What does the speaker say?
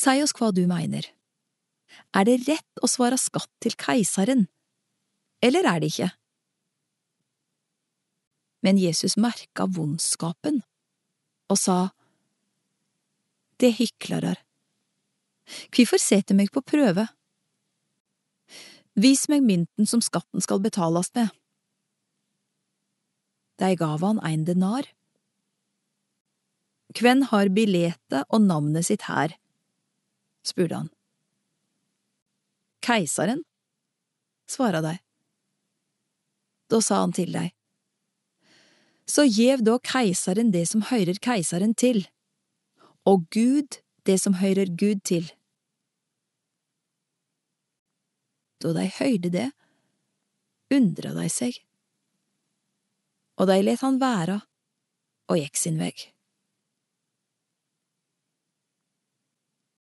Si oss hva du mener. Er det rett å svare skatt til keiseren, eller er det ikke? Men Jesus merka vondskapen og sa, Det hyklarar, kvifor setter meg på prøve? Vis meg mynten som skatten skal betalast med. Dei gav han ein denar. Kven har biletet og navnet sitt her? Spurte han. Keiseren, svara dei. Da sa han til dei, så gjev da keiseren det som høyrer keiseren til, og Gud det som høyrer Gud til. Da de høyrde det, undra de seg, og de let han være og gikk sin veg.